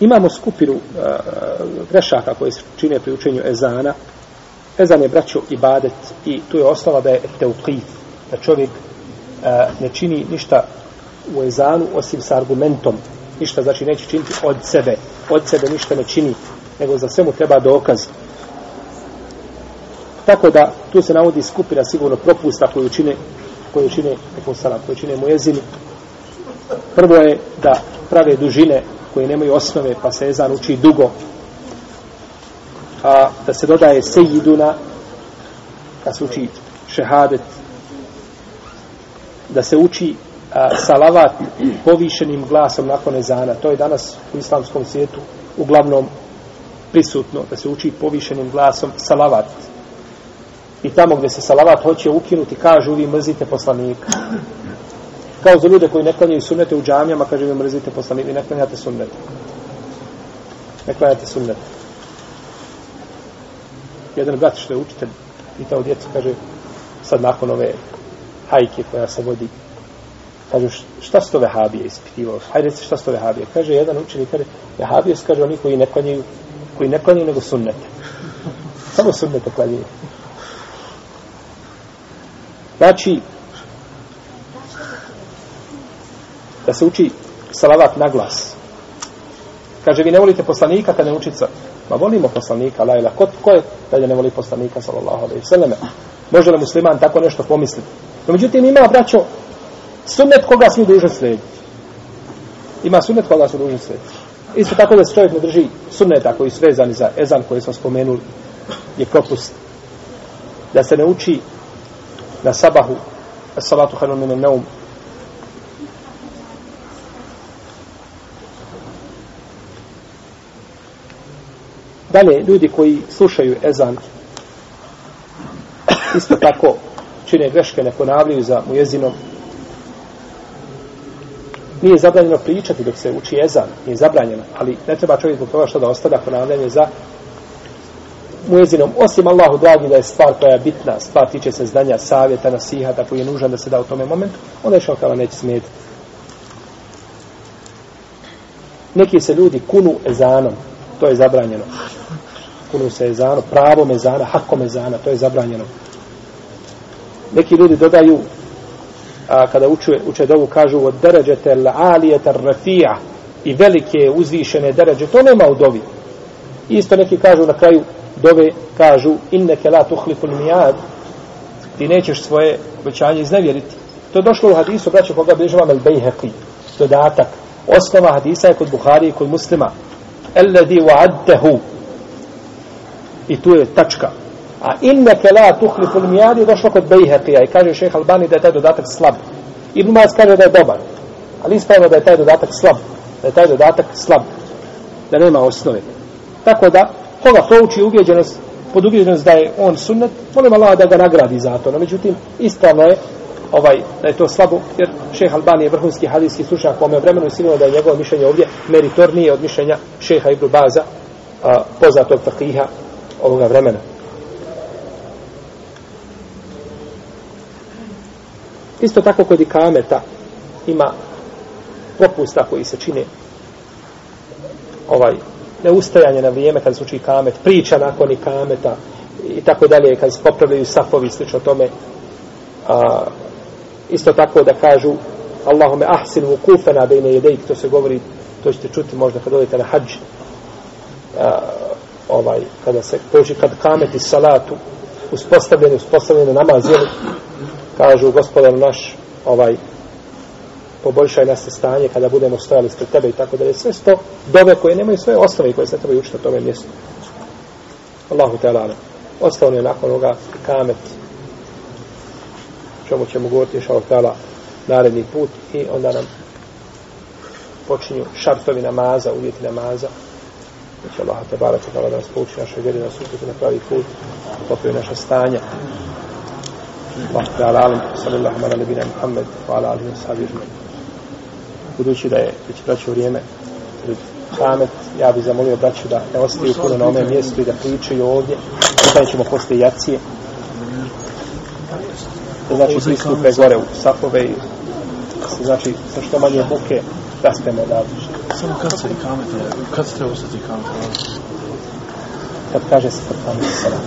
Imamo skupinu uh, grešaka koje se čine pri učenju ezana. Ezan je braćo i badet i tu je ostala da je teuqif, da čovjek uh, ne čini ništa u ezanu osim sa argumentom. Ništa znači neće činiti od sebe. Od sebe ništa ne čini, nego za svemu treba dokaz. Tako da tu se navodi skupina sigurno propusta koju čine koju čine, koju čine mu jezini. Prvo je da prave dužine koje nemaju osnove, pa se ezan uči dugo, a da se dodaje sejiduna, kad se uči šehadet, da se uči a, salavat povišenim glasom nakon ezana. To je danas u islamskom svijetu uglavnom prisutno, da se uči povišenim glasom salavat. I tamo gdje se salavat hoće ukinuti, kažu vi mrzite poslanika. Kao za ljude koji ne klanjaju sunnete u džamijama, kaže vi mrzite poslanik, vi ne klanjate sunnete. Ne klanjate sunnete. Jedan brat što je učitelj, pitao djecu, kaže, sad nakon ove hajke koja se vodi, kaže, šta su to vehabije ispitivao? Hajde reci šta su to vehabije? Kaže, jedan učenik, kaže, vehabije su, kaže, oni koji ne klanjaju, koji ne klanjaju nego sunnete. Samo sunnete klanjaju. Znači, da se uči salavat na glas. Kaže, vi ne volite poslanika kad ne učica. Ma volimo poslanika, lajla. Ko, ko je da ne voli poslanika, sallallahu alaihi sallame? Može li musliman tako nešto pomisliti? No, međutim, ima, braćo, sunnet koga smo dužni slijediti. Ima sunnet koga smo dužni slijediti. Isto tako da se čovjek ne drži sunneta koji su vezani za ezan koji smo spomenuli, je propust. Da se ne uči na sabahu, salatu hanu minu neum, Dalje, ljudi koji slušaju ezan, isto tako čine greške, ne ponavljaju za mujezinom. Nije zabranjeno pričati dok se uči ezan, nije zabranjeno, ali ne treba čovjek zbog toga što da ostavlja ponavljanje za mujezinom, osim Allahu dragi da je stvar koja je bitna, stvar tiče se znanja, savjeta, nasihata koji je nužan da se da u tome momentu, onda je šalkala neće smetiti. Neki se ljudi kunu ezanom, to je zabranjeno. Kunu se ezano, pravo mezana, hako mezana, to je zabranjeno. Neki ljudi dodaju, a, kada uče, uče dovu, kažu od deređete l'alijete rafija i velike uzvišene deređe, to nema u dovi. Isto neki kažu na kraju dove, kažu inneke la tuhlifu mijad, ti nećeš svoje obećanje iznevjeriti. To je došlo u hadisu, braćo, koga bližava Mel Bejheqi, dodatak. Osnova hadisa je kod Buhari i kod muslima alladhi wa'adtahu i tu je tačka. A innaka la tukhlifu al-miyad je došlo kod Bejhaqija i kaže šejh Albani da je taj dodatak slab. Ibn Maz kaže da je dobar ali ispravno da je taj dodatak slab. Da je taj dodatak slab. Da nema osnove. Tako da koga prouči ubeđenost pod ubeđenost da je on sunnet molim Allah da ga nagradi za to. No međutim ispravno je ovaj, da je to slabo, jer šeha Albani je vrhunski hadijski slučnjak u je vremenu sigurno da je njegovo mišljenje ovdje meritornije od mišljenja šeha Ibru Baza, a, poznatog fakiha ovoga vremena. Isto tako kod ikameta ima propusta koji se čine ovaj neustajanje na vrijeme kad se uči kamet, priča nakon ikameta i tako dalje, kad se popravljaju safovi, slično tome, a, isto tako da kažu Allahume ahsin vukufena bejne jedejk, to se govori, to ćete čuti možda kad odete na hađ, a, ovaj, kada se poži kad kameti salatu, uspostavljeni, uspostavljeni namaz, jeli, kažu gospodar naš, ovaj, poboljšaj nas stanje kada budemo stojali ispred tebe i tako da je sve sto dove koje nemaju svoje osnove koje se trebaju učiti na tome mjestu. Allahu te alana. Ostao je nakon ovoga kamet čemu ćemo govoriti inša naredni put i onda nam počinju šartovi namaza, uvjeti namaza. Znači Allah te barak da nas pouči naše vjeri, nas uputi na pravi put, popravi naša stanja. Allah te ala alim, sallallahu ala nebina Muhammed, wa ala alihi sahabi Budući da je već braću vrijeme pred pamet, ja bih zamolio braću da ne ostaju puno na ome mjestu i da pričaju ovdje. Sada ćemo poslije jacije znači pristupe gore u safove i znači sa što manje buke raspemo odavde. Samo kad se i kamete, kad se treba ustati kamete? Kad kaže se kad kamete salam.